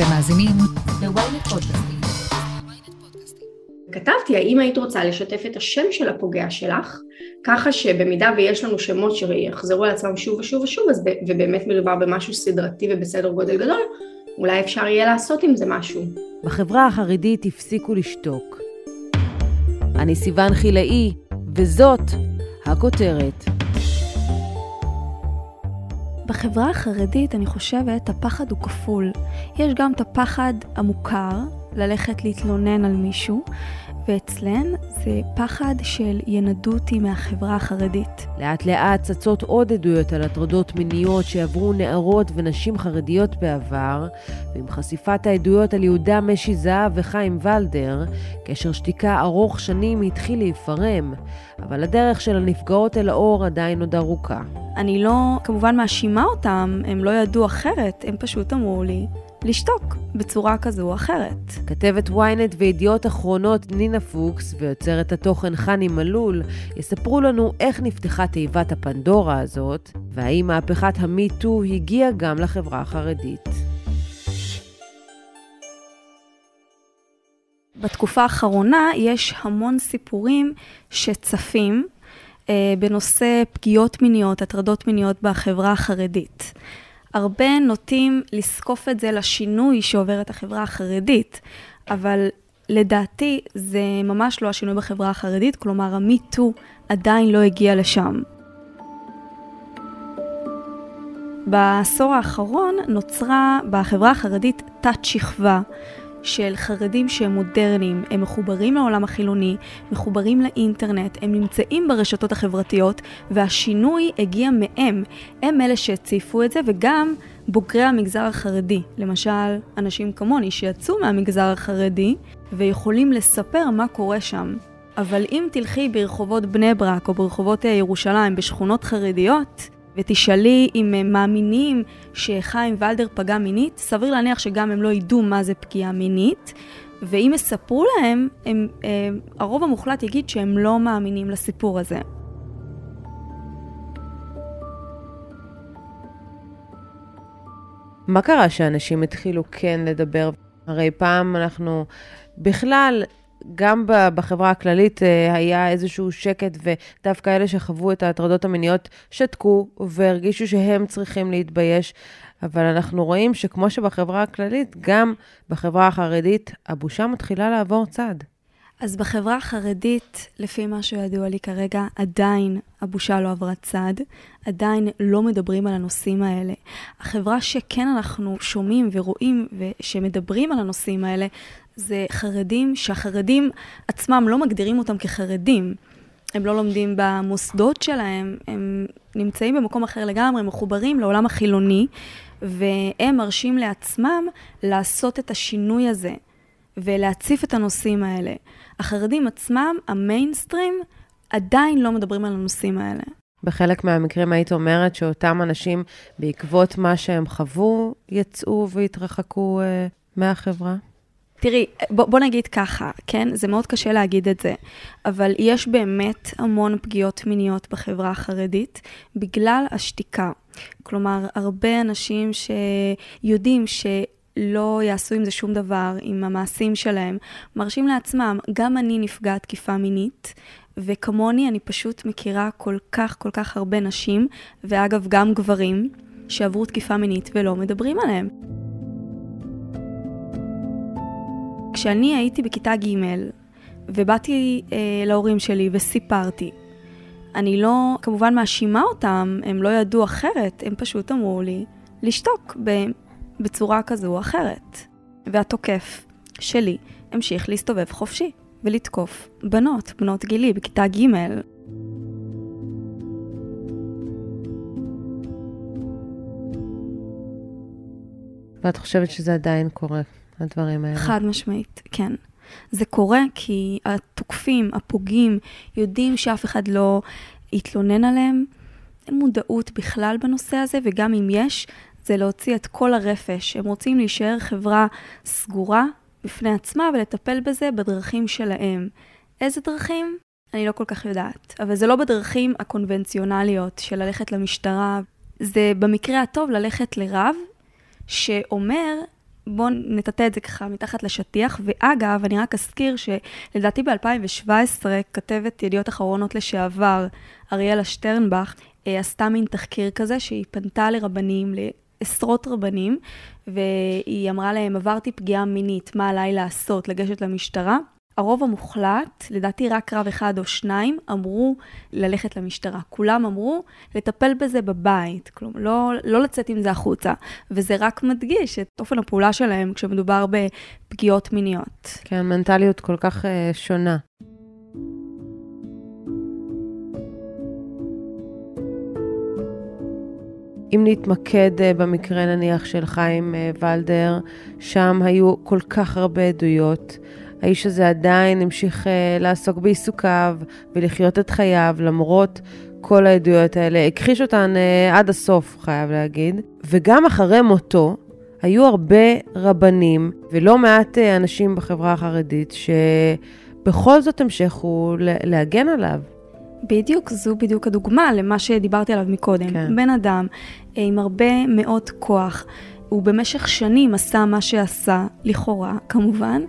אתם מאזינים ל-ynet פודקאסטים. כתבתי, האם היית רוצה לשתף את השם של הפוגע שלך, ככה שבמידה ויש לנו שמות שיחזרו על עצמם שוב ושוב ושוב, אז ובאמת מדובר במשהו סדרתי ובסדר גודל גדול, אולי אפשר יהיה לעשות עם זה משהו. בחברה החרדית הפסיקו לשתוק. אני סיוון חילאי, וזאת הכותרת. בחברה החרדית אני חושבת הפחד הוא כפול. יש גם את הפחד המוכר, ללכת להתלונן על מישהו, ואצלן זה פחד של ינדו אותי מהחברה החרדית. לאט לאט צצות עוד עדויות על הטרדות מיניות שעברו נערות ונשים חרדיות בעבר, ועם חשיפת העדויות על יהודה משי זהב וחיים ולדר, קשר שתיקה ארוך שנים התחיל להיפרם, אבל הדרך של הנפגעות אל האור עדיין עוד ארוכה. אני לא כמובן מאשימה אותם, הם לא ידעו אחרת, הם פשוט אמרו לי, לשתוק בצורה כזו או אחרת. כתבת ynet וידיעות אחרונות נינה פוקס ויוצרת התוכן חני מלול יספרו לנו איך נפתחה תיבת הפנדורה הזאת, והאם מהפכת המיטו הגיעה גם לחברה החרדית. בתקופה האחרונה יש המון סיפורים שצפים אה, בנושא פגיעות מיניות, הטרדות מיניות בחברה החרדית. הרבה נוטים לזקוף את זה לשינוי שעוברת החברה החרדית, אבל לדעתי זה ממש לא השינוי בחברה החרדית, כלומר המיטו עדיין לא הגיע לשם. בעשור האחרון נוצרה בחברה החרדית תת-שכבה של חרדים שהם מודרניים, הם מחוברים לעולם החילוני, מחוברים לאינטרנט, הם נמצאים ברשתות החברתיות, והשינוי הגיע מהם. הם אלה שהציפו את זה, וגם בוגרי המגזר החרדי. למשל, אנשים כמוני שיצאו מהמגזר החרדי ויכולים לספר מה קורה שם. אבל אם תלכי ברחובות בני ברק או ברחובות ירושלים, בשכונות חרדיות, ותשאלי אם הם מאמינים שחיים ולדר פגע מינית, סביר להניח שגם הם לא ידעו מה זה פגיעה מינית, ואם יספרו להם, הם, הם, הרוב המוחלט יגיד שהם לא מאמינים לסיפור הזה. מה קרה שאנשים התחילו כן לדבר? הרי פעם אנחנו בכלל גם בחברה הכללית אה, היה איזשהו שקט, ודווקא אלה שחוו את ההטרדות המיניות שתקו והרגישו שהם צריכים להתבייש. אבל אנחנו רואים שכמו שבחברה הכללית, גם בחברה החרדית, הבושה מתחילה לעבור צד. אז בחברה החרדית, לפי מה שידוע לי כרגע, עדיין הבושה לא עברה צד, עדיין לא מדברים על הנושאים האלה. החברה שכן אנחנו שומעים ורואים ושמדברים על הנושאים האלה, זה חרדים שהחרדים עצמם לא מגדירים אותם כחרדים. הם לא לומדים במוסדות שלהם, הם נמצאים במקום אחר לגמרי, מחוברים לעולם החילוני, והם מרשים לעצמם לעשות את השינוי הזה ולהציף את הנושאים האלה. החרדים עצמם, המיינסטרים, עדיין לא מדברים על הנושאים האלה. בחלק מהמקרים היית אומרת שאותם אנשים, בעקבות מה שהם חוו, יצאו והתרחקו אה, מהחברה? תראי, בוא, בוא נגיד ככה, כן? זה מאוד קשה להגיד את זה, אבל יש באמת המון פגיעות מיניות בחברה החרדית בגלל השתיקה. כלומר, הרבה אנשים שיודעים ש... לא יעשו עם זה שום דבר, עם המעשים שלהם, מרשים לעצמם, גם אני נפגעת תקיפה מינית, וכמוני אני פשוט מכירה כל כך כל כך הרבה נשים, ואגב גם גברים, שעברו תקיפה מינית ולא מדברים עליהם. כשאני הייתי בכיתה ג' ובאתי אה, להורים שלי וסיפרתי, אני לא כמובן מאשימה אותם, הם לא ידעו אחרת, הם פשוט אמרו לי לשתוק בצורה כזו או אחרת. והתוקף שלי המשיך להסתובב חופשי ולתקוף בנות, בנות גילי, בכיתה ג'. ואת חושבת שזה עדיין קורה? הדברים האלה. חד משמעית, כן. זה קורה כי התוקפים, הפוגעים, יודעים שאף אחד לא יתלונן עליהם. אין מודעות בכלל בנושא הזה, וגם אם יש, זה להוציא את כל הרפש. הם רוצים להישאר חברה סגורה בפני עצמה ולטפל בזה בדרכים שלהם. איזה דרכים? אני לא כל כך יודעת. אבל זה לא בדרכים הקונבנציונליות של ללכת למשטרה. זה במקרה הטוב ללכת לרב שאומר בואו נטאטא את זה ככה מתחת לשטיח. ואגב, אני רק אזכיר שלדעתי ב-2017, כתבת ידיעות אחרונות לשעבר, אריאלה שטרנבך, אה, עשתה מין תחקיר כזה, שהיא פנתה לרבנים, לעשרות רבנים, והיא אמרה להם, עברתי פגיעה מינית, מה עליי לעשות? לגשת למשטרה? הרוב המוחלט, לדעתי רק רב אחד או שניים, אמרו ללכת למשטרה. כולם אמרו לטפל בזה בבית, כלומר, לא, לא לצאת עם זה החוצה. וזה רק מדגיש את אופן הפעולה שלהם כשמדובר בפגיעות מיניות. כן, מנטליות כל כך uh, שונה. אם נתמקד uh, במקרה נניח של חיים uh, ולדר, שם היו כל כך הרבה עדויות. האיש הזה עדיין המשיך uh, לעסוק בעיסוקיו ולחיות את חייו, למרות כל העדויות האלה. הכחיש אותן uh, עד הסוף, חייב להגיד. וגם אחרי מותו, היו הרבה רבנים ולא מעט uh, אנשים בחברה החרדית שבכל זאת המשכו להגן עליו. בדיוק, זו בדיוק הדוגמה למה שדיברתי עליו מקודם. כן. בן אדם עם הרבה מאוד כוח, הוא במשך שנים עשה מה שעשה, לכאורה כמובן,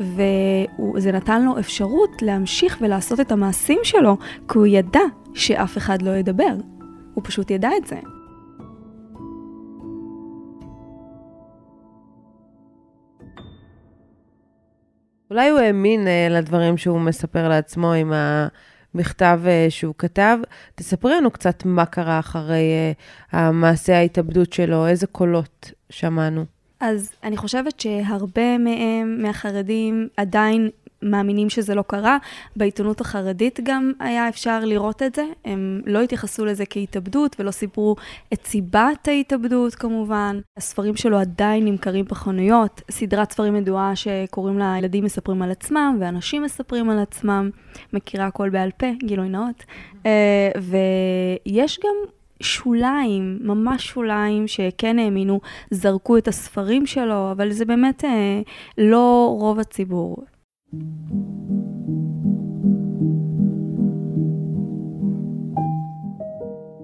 וזה נתן לו אפשרות להמשיך ולעשות את המעשים שלו, כי הוא ידע שאף אחד לא ידבר. הוא פשוט ידע את זה. אולי הוא האמין uh, לדברים שהוא מספר לעצמו עם המכתב uh, שהוא כתב. תספרי לנו קצת מה קרה אחרי uh, המעשה ההתאבדות שלו, איזה קולות שמענו. אז אני חושבת שהרבה מהם, מהחרדים, עדיין מאמינים שזה לא קרה. בעיתונות החרדית גם היה אפשר לראות את זה. הם לא התייחסו לזה כהתאבדות ולא סיפרו את סיבת ההתאבדות כמובן. הספרים שלו עדיין נמכרים בחנויות. סדרת ספרים ידועה שקוראים לה ילדים מספרים על עצמם ואנשים מספרים על עצמם. מכירה הכל בעל פה, גילוי נאות. אה, ויש גם שוליים, ממש שוליים, שכן האמינו, זרקו את הספרים שלו, אבל זה באמת אה, לא רוב הציבור.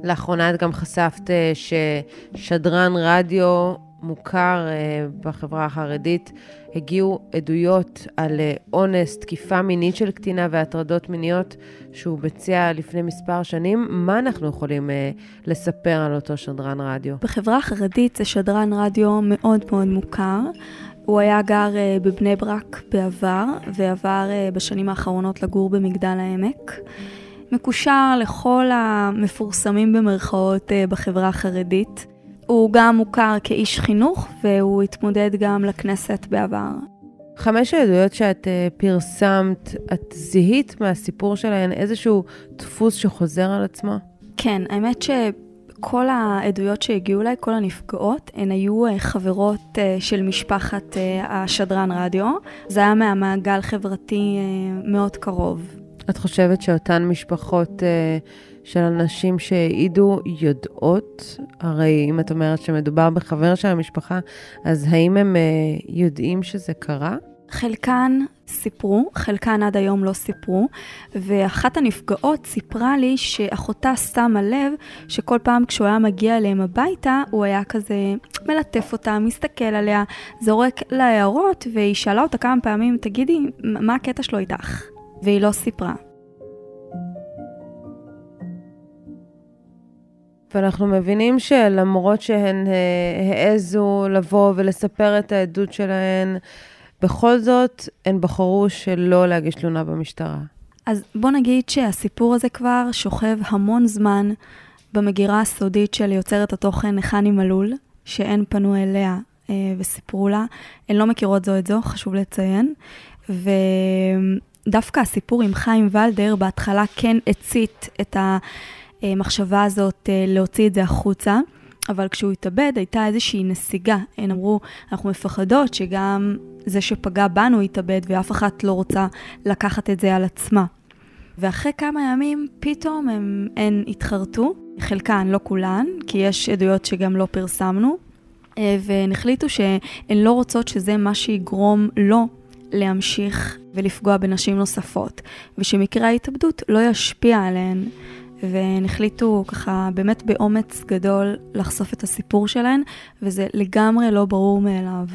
לאחרונה את גם חשפת אה, ששדרן רדיו מוכר אה, בחברה החרדית, הגיעו עדויות על אה, אונס, תקיפה מינית של קטינה והטרדות מיניות שהוא ביצע לפני מספר שנים. מה אנחנו יכולים לספר על אותו שדרן רדיו? בחברה החרדית זה שדרן רדיו מאוד מאוד מוכר. הוא היה גר בבני ברק בעבר, ועבר בשנים האחרונות לגור במגדל העמק. מקושר לכל המפורסמים במרכאות בחברה החרדית. הוא גם מוכר כאיש חינוך, והוא התמודד גם לכנסת בעבר. חמש העדויות שאת פרסמת, את זיהית מהסיפור שלהן איזשהו דפוס שחוזר על עצמו? כן, האמת שכל העדויות שהגיעו אליי, כל הנפגעות, הן היו uh, חברות uh, של משפחת uh, השדרן רדיו. זה היה מהמעגל חברתי מאוד קרוב. את חושבת שאותן משפחות... של אנשים שהעידו יודעות, הרי אם את אומרת שמדובר בחבר של המשפחה, אז האם הם יודעים שזה קרה? חלקן סיפרו, חלקן עד היום לא סיפרו, ואחת הנפגעות סיפרה לי שאחותה שמה לב שכל פעם כשהוא היה מגיע אליהם הביתה, הוא היה כזה מלטף אותה, מסתכל עליה, זורק לה הערות, והיא שאלה אותה כמה פעמים, תגידי, מה הקטע שלו איתך? והיא לא סיפרה. ואנחנו מבינים שלמרות שהן אה, העזו לבוא ולספר את העדות שלהן, בכל זאת הן בחרו שלא להגיש תלונה במשטרה. אז בוא נגיד שהסיפור הזה כבר שוכב המון זמן במגירה הסודית של יוצרת התוכן חני מלול, שהן פנו אליה אה, וסיפרו לה. הן לא מכירות זו את זו, חשוב לציין. ודווקא הסיפור עם חיים ולדר בהתחלה כן הצית את. המחשבה הזאת אה, להוציא את זה החוצה. אבל כשהוא התאבד הייתה איזושהי נסיגה. הן אמרו, אנחנו מפחדות שגם זה שפגע בנו יתאבד ואף אחת לא רוצה לקחת את זה על עצמה. ואחרי כמה ימים פתאום הם, הן התחרטו, חלקן, לא כולן, כי יש עדויות שגם לא פרסמנו, אה, והן החליטו שהן לא רוצות שזה מה שיגרום לו להמשיך ולפגוע בנשים נוספות, ושמקרה ההתאבדות לא ישפיע עליהן. והן החליטו ככה באמת באומץ גדול לחשוף את הסיפור שלהן, וזה לגמרי לא ברור מאליו.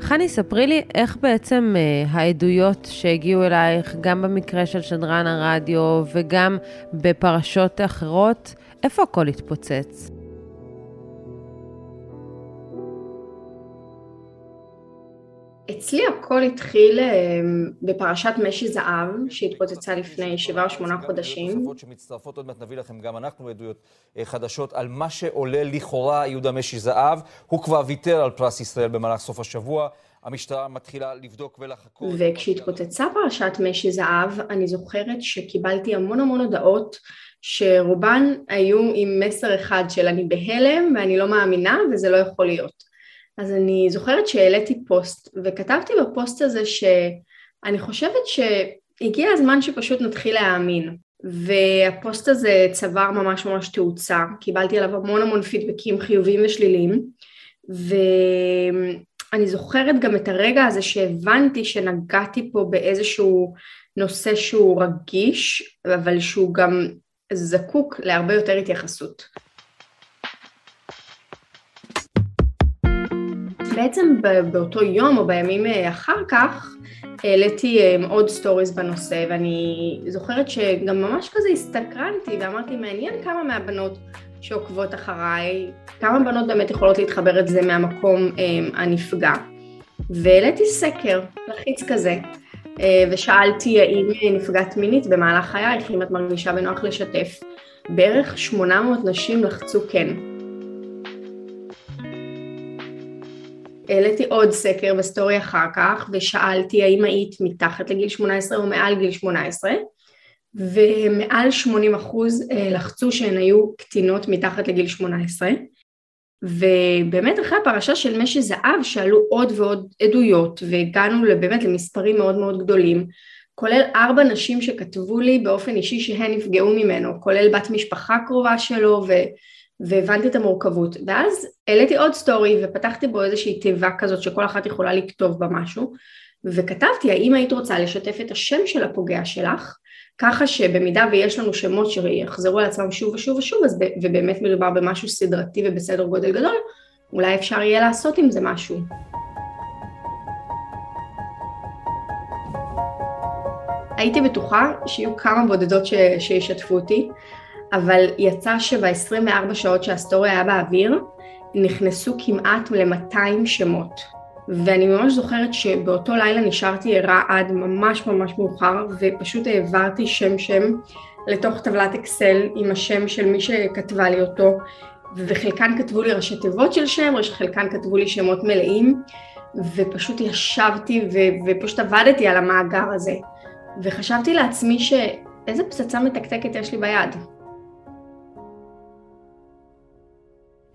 חני, ספרי לי איך בעצם אה, העדויות שהגיעו אלייך, גם במקרה של שדרן הרדיו וגם בפרשות אחרות, איפה הכל התפוצץ? אצלי הכל התחיל אה, בפרשת משי זהב, שהתפוצצה לפני שבעה או שמונה חודשים. שמצטרפות, עוד מעט נביא לכם גם אנחנו עדויות אה, חדשות על מה שעולה לכאורה יהודה משי זהב. הוא כבר ויתר על פרס ישראל במהלך סוף השבוע. המשטרה מתחילה לבדוק ולחקור. וכשהתפוצצה פרשת משי זהב, אני זוכרת שקיבלתי המון המון הודעות שרובן היו עם מסר אחד של אני בהלם ואני לא מאמינה וזה לא יכול להיות. אז אני זוכרת שהעליתי פוסט וכתבתי בפוסט הזה שאני חושבת שהגיע הזמן שפשוט נתחיל להאמין והפוסט הזה צבר ממש ממש תאוצה, קיבלתי עליו המון המון פידבקים חיוביים ושליליים ואני זוכרת גם את הרגע הזה שהבנתי שנגעתי פה באיזשהו נושא שהוא רגיש אבל שהוא גם זקוק להרבה יותר התייחסות. בעצם באותו יום או בימים אה, אחר כך העליתי אה, עוד סטוריז בנושא ואני זוכרת שגם ממש כזה הסתקרנתי ואמרתי מעניין כמה מהבנות שעוקבות אחריי, כמה בנות באמת יכולות להתחבר את זה מהמקום אה, הנפגע והעליתי סקר לחיץ כזה ושאלתי האם נפגעת מינית במהלך חייך, אם את מרגישה בנוח לשתף. בערך 800 נשים לחצו כן. העליתי עוד סקר בסטורי אחר כך ושאלתי האם היית מתחת לגיל 18 או מעל גיל 18 ומעל 80 אחוז אה, לחצו שהן היו קטינות מתחת לגיל 18 ובאמת אחרי הפרשה של משי זהב שעלו עוד ועוד עדויות והגענו באמת למספרים מאוד מאוד גדולים כולל ארבע נשים שכתבו לי באופן אישי שהן נפגעו ממנו כולל בת משפחה קרובה שלו ו... והבנתי את המורכבות. ואז העליתי עוד סטורי ופתחתי בו איזושהי תיבה כזאת שכל אחת יכולה לכתוב בה משהו וכתבתי האם היית רוצה לשתף את השם של הפוגע שלך ככה שבמידה ויש לנו שמות שיחזרו על עצמם שוב ושוב ושוב אז ובאמת מדובר במשהו סדרתי ובסדר גודל גדול אולי אפשר יהיה לעשות עם זה משהו. הייתי בטוחה שיהיו כמה בודדות ש... שישתפו אותי אבל יצא שב-24 שעות שהסטורי היה באוויר, נכנסו כמעט ל-200 שמות. ואני ממש זוכרת שבאותו לילה נשארתי ערה עד ממש ממש מאוחר, ופשוט העברתי שם שם לתוך טבלת אקסל עם השם של מי שכתבה לי אותו, וחלקן כתבו לי ראשי תיבות של שם, חלקן כתבו לי שמות מלאים, ופשוט ישבתי ו- ופשוט עבדתי על המאגר הזה. וחשבתי לעצמי שאיזה פצצה מתקתקת יש לי ביד.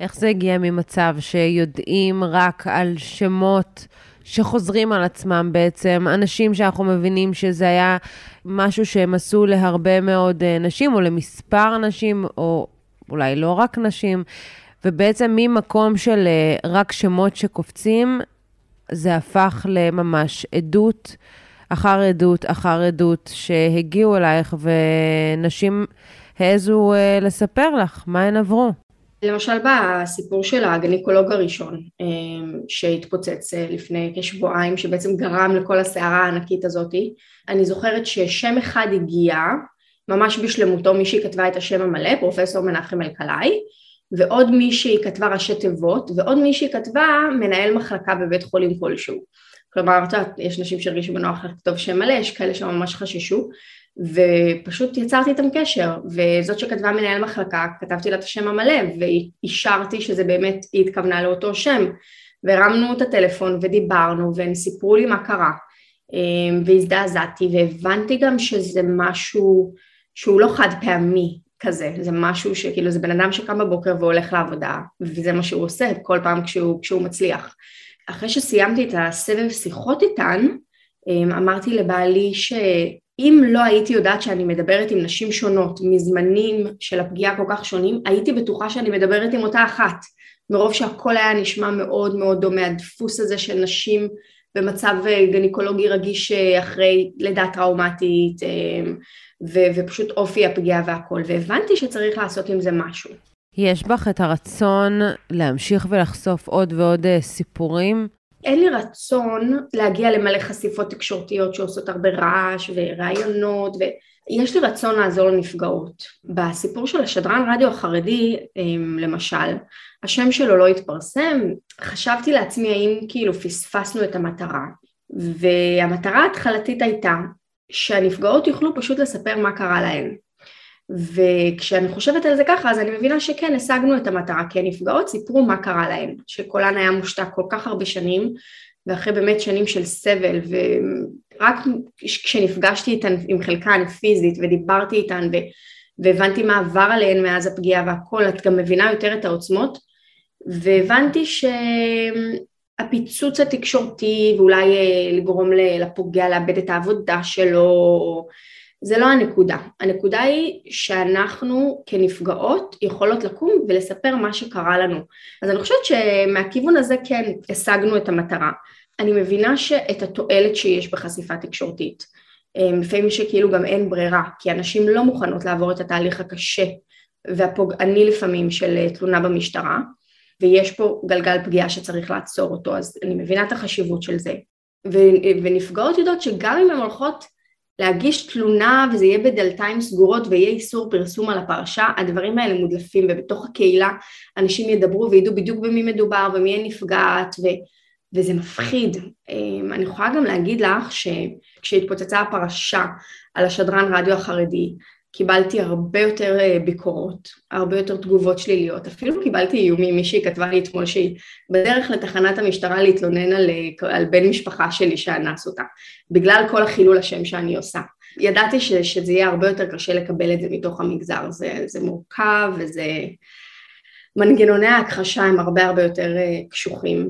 איך זה הגיע ממצב שיודעים רק על שמות שחוזרים על עצמם בעצם, אנשים שאנחנו מבינים שזה היה משהו שהם עשו להרבה מאוד אה, נשים, או למספר נשים, או אולי לא רק נשים, ובעצם ממקום של אה, רק שמות שקופצים, זה הפך לממש עדות אחר עדות אחר עדות שהגיעו אלייך, ונשים העזו אה, לספר לך מה הן עברו. למשל בסיפור של הגניקולוג הראשון אמ, שהתפוצץ אה, לפני כשבועיים שבעצם גרם לכל הסערה הענקית הזאתי אני זוכרת ששם אחד הגיע ממש בשלמותו מישהי כתבה את השם המלא פרופסור מנחם אלקלעי ועוד מישהי כתבה ראשי תיבות ועוד מישהי כתבה מנהל מחלקה בבית חולים כלשהו. כלומר, את יודעת, יש נשים שהרגישו בנוח לכתוב שם מלא, יש כאלה שממש חששו, ופשוט יצרתי איתם קשר, וזאת שכתבה מנהל מחלקה, כתבתי לה את השם המלא, ואישרתי שזה באמת, היא התכוונה לאותו שם, והרמנו את הטלפון ודיברנו, והם סיפרו לי מה קרה, אמ, והזדעזעתי, והבנתי גם שזה משהו שהוא לא חד פעמי כזה, זה משהו שכאילו זה בן אדם שקם בבוקר והולך לעבודה, וזה מה שהוא עושה כל פעם כשהוא, כשהוא מצליח. אחרי שסיימתי את הסבב שיחות איתן, אמ, אמרתי לבעלי ש... אם לא הייתי יודעת שאני מדברת עם נשים שונות מזמנים של הפגיעה כל כך שונים, הייתי בטוחה שאני מדברת עם אותה אחת, מרוב שהכל היה נשמע מאוד מאוד דומה, הדפוס הזה של נשים במצב אה, גניקולוגי רגיש אה, אחרי לידה טראומטית אה, ו- ופשוט אופי הפגיעה והכל, והבנתי שצריך לעשות עם זה משהו. יש בך את הרצון להמשיך ולחשוף עוד ועוד סיפורים אין לי רצון להגיע למלא חשיפות תקשורתיות שעושות הרבה רעש וראיונות ויש לי רצון לעזור לנפגעות. בסיפור של השדרן רדיו החרדי אמ, למשל, השם שלו לא התפרסם, חשבתי לעצמי האם כאילו פספסנו את המטרה והמטרה ההתחלתית הייתה שהנפגעות יוכלו פשוט לספר מה קרה להן וכשאני חושבת על זה ככה אז אני מבינה שכן השגנו את המטרה כי הנפגעות סיפרו מה קרה להן שקולן היה מושתק כל כך הרבה שנים ואחרי באמת שנים של סבל ורק כשנפגשתי איתן עם חלקן פיזית ודיברתי איתן ו... והבנתי מה עבר עליהן מאז הפגיעה והכל את גם מבינה יותר את העוצמות והבנתי שהפיצוץ התקשורתי ואולי אה, לגרום לפוגע לאבד את העבודה שלו זה לא הנקודה, הנקודה היא שאנחנו כנפגעות יכולות לקום ולספר מה שקרה לנו. אז אני חושבת שמהכיוון הזה כן השגנו את המטרה. אני מבינה שאת התועלת שיש בחשיפה תקשורתית, אה, לפעמים שכאילו גם אין ברירה, כי אנשים לא מוכנות לעבור את התהליך הקשה והפוגעני לפעמים של אה, תלונה במשטרה, ויש פה גלגל פגיעה שצריך לעצור אותו, אז אני מבינה את החשיבות של זה. ונפגעות יודעות שגם אם הן הולכות להגיש תלונה וזה יהיה בדלתיים סגורות ויהיה איסור פרסום על הפרשה, הדברים האלה מודלפים ובתוך הקהילה אנשים ידברו וידעו בדיוק במי מדובר ומי הנפגעת ו, וזה מפחיד. אמ, אני יכולה גם להגיד לך שכשהתפוצצה הפרשה על השדרן רדיו החרדי, קיבלתי הרבה יותר אה, ביקורות, הרבה יותר תגובות שליליות, אפילו קיבלתי איומים, מישהי כתבה לי אתמול שהיא בדרך לתחנת המשטרה להתלונן על, אה, על בן משפחה שלי שאנס אותה, בגלל כל החילול השם שאני עושה. ידעתי ש, שזה יהיה הרבה יותר קשה לקבל את זה מתוך המגזר, זה, זה מורכב וזה... מנגנוני ההכחשה הם הרבה הרבה יותר אה, קשוחים,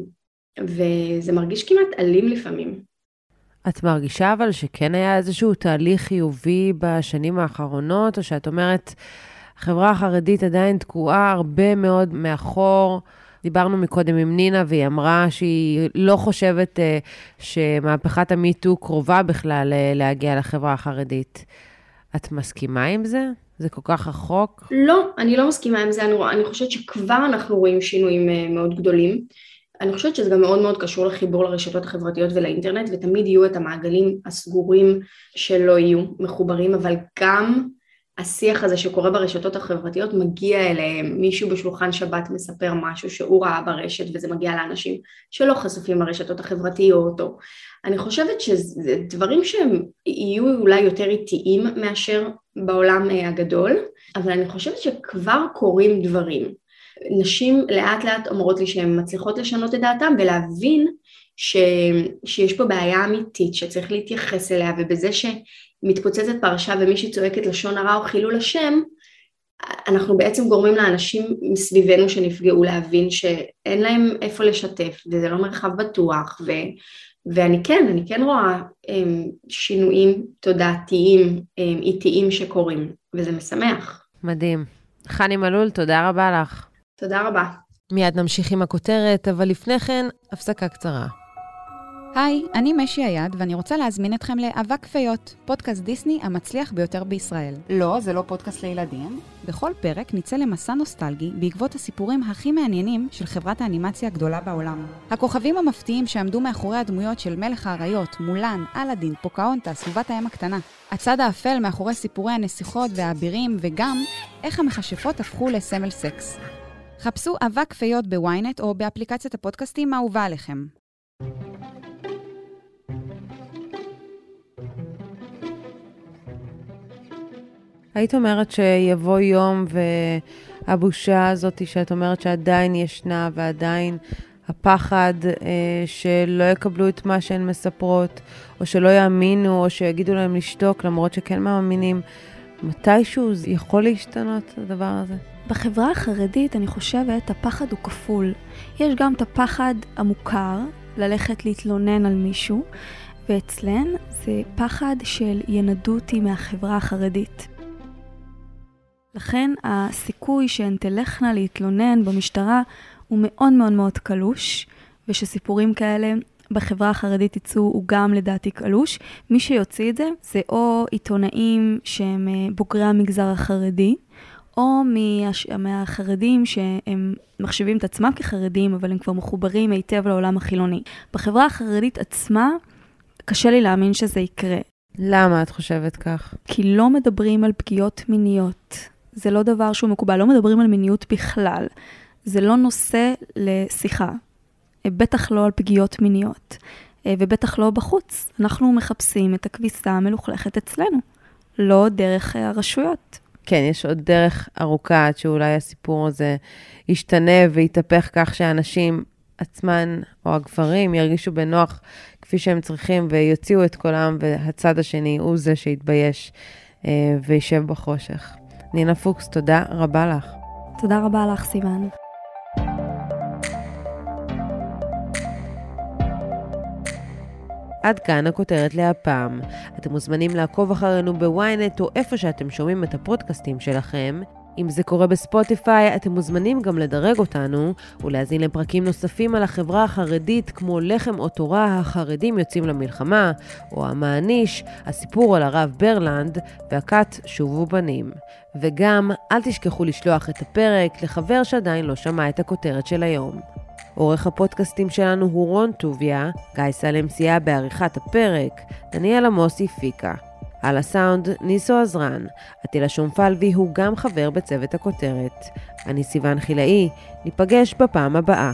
וזה מרגיש כמעט אלים לפעמים. את מרגישה אבל שכן היה איזשהו תהליך חיובי בשנים האחרונות, או שאת אומרת, החברה החרדית עדיין תקועה הרבה מאוד מאחור? דיברנו מקודם עם נינה, והיא אמרה שהיא לא חושבת uh, שמהפכת המיטו קרובה בכלל uh, להגיע לחברה החרדית. את מסכימה עם זה? זה כל כך רחוק? לא, אני לא מסכימה עם זה. אני, אני חושבת שכבר אנחנו רואים שינויים uh, מאוד גדולים. אני חושבת שזה גם מאוד מאוד קשור לחיבור לרשתות החברתיות ולאינטרנט ותמיד יהיו את המעגלים הסגורים שלא יהיו מחוברים אבל גם השיח הזה שקורה ברשתות החברתיות מגיע אליהם, מישהו בשולחן שבת מספר משהו שהוא ראה ברשת וזה מגיע לאנשים שלא חשופים לרשתות החברתיות או אני חושבת שזה דברים שהם יהיו אולי יותר איטיים מאשר בעולם הגדול אבל אני חושבת שכבר קורים דברים נשים לאט לאט אומרות לי שהן מצליחות לשנות את דעתן ולהבין ש, שיש פה בעיה אמיתית שצריך להתייחס אליה ובזה שמתפוצצת פרשה ומישהי צועקת לשון הרע או חילול השם אנחנו בעצם גורמים לאנשים מסביבנו שנפגעו להבין שאין להם איפה לשתף וזה לא מרחב בטוח ו, ואני כן, אני כן רואה הם, שינויים תודעתיים הם, איטיים שקורים וזה משמח. מדהים. חני מלול, תודה רבה לך. תודה רבה. מיד נמשיך עם הכותרת, אבל לפני כן, הפסקה קצרה. היי, אני משי היד, ואני רוצה להזמין אתכם לאבק פיות, פודקאסט דיסני המצליח ביותר בישראל. לא, זה לא פודקאסט לילדים. בכל פרק נצא למסע נוסטלגי בעקבות הסיפורים הכי מעניינים של חברת האנימציה הגדולה בעולם. הכוכבים המפתיעים שעמדו מאחורי הדמויות של מלך האריות, מולן, אלאדין, פוקהונטס, ובת הים הקטנה. הצד האפל מאחורי סיפורי הנסיכות והאבירים, וגם איך המכשפות הפכו לסמל סקס. חפשו אבק פיות ב-ynet או באפליקציית הפודקאסטים האהובה עליכם. היית אומרת שיבוא יום והבושה הזאת שאת אומרת שעדיין ישנה ועדיין הפחד אה, שלא יקבלו את מה שהן מספרות, או שלא יאמינו, או שיגידו להם לשתוק, למרות שכן מאמינים, מתישהו יכול להשתנות, הדבר הזה? בחברה החרדית, אני חושבת, הפחד הוא כפול. יש גם את הפחד המוכר, ללכת להתלונן על מישהו, ואצלן זה פחד של ינדו אותי מהחברה החרדית. לכן הסיכוי שהן תלכנה להתלונן במשטרה הוא מאוד מאוד מאוד קלוש, ושסיפורים כאלה בחברה החרדית יצאו הוא גם לדעתי קלוש. מי שיוציא את זה זה או עיתונאים שהם אה, בוגרי המגזר החרדי, או מהש... מהחרדים שהם מחשיבים את עצמם כחרדים, אבל הם כבר מחוברים היטב לעולם החילוני. בחברה החרדית עצמה, קשה לי להאמין שזה יקרה. למה את חושבת כך? כי לא מדברים על פגיעות מיניות. זה לא דבר שהוא מקובל, לא מדברים על מיניות בכלל. זה לא נושא לשיחה. בטח לא על פגיעות מיניות. ובטח לא בחוץ. אנחנו מחפשים את הכביסה המלוכלכת אצלנו, לא דרך הרשויות. כן, יש עוד דרך ארוכה עד שאולי הסיפור הזה ישתנה ויתהפך כך שאנשים עצמן, או הגברים, ירגישו בנוח כפי שהם צריכים ויוציאו את קולם, והצד השני הוא זה שיתבייש אה, וישב בחושך. נינה פוקס, תודה רבה לך. תודה רבה לך, סיוון. עד כאן הכותרת להפעם. אתם מוזמנים לעקוב אחרינו בוויינט או איפה שאתם שומעים את הפודקאסטים שלכם. אם זה קורה בספוטיפיי, אתם מוזמנים גם לדרג אותנו ולהזין לפרקים נוספים על החברה החרדית, כמו לחם או תורה, החרדים יוצאים למלחמה, או המעניש, הסיפור על הרב ברלנד, והכת שובו בנים. וגם, אל תשכחו לשלוח את הפרק לחבר שעדיין לא שמע את הכותרת של היום. עורך הפודקאסטים שלנו הוא רון טוביה, גיא סלם סייע בעריכת הפרק, דניאל עמוס הפיקה. על הסאונד, ניסו עזרן. עטילה שומפלבי הוא גם חבר בצוות הכותרת. אני סיוון חילאי, ניפגש בפעם הבאה.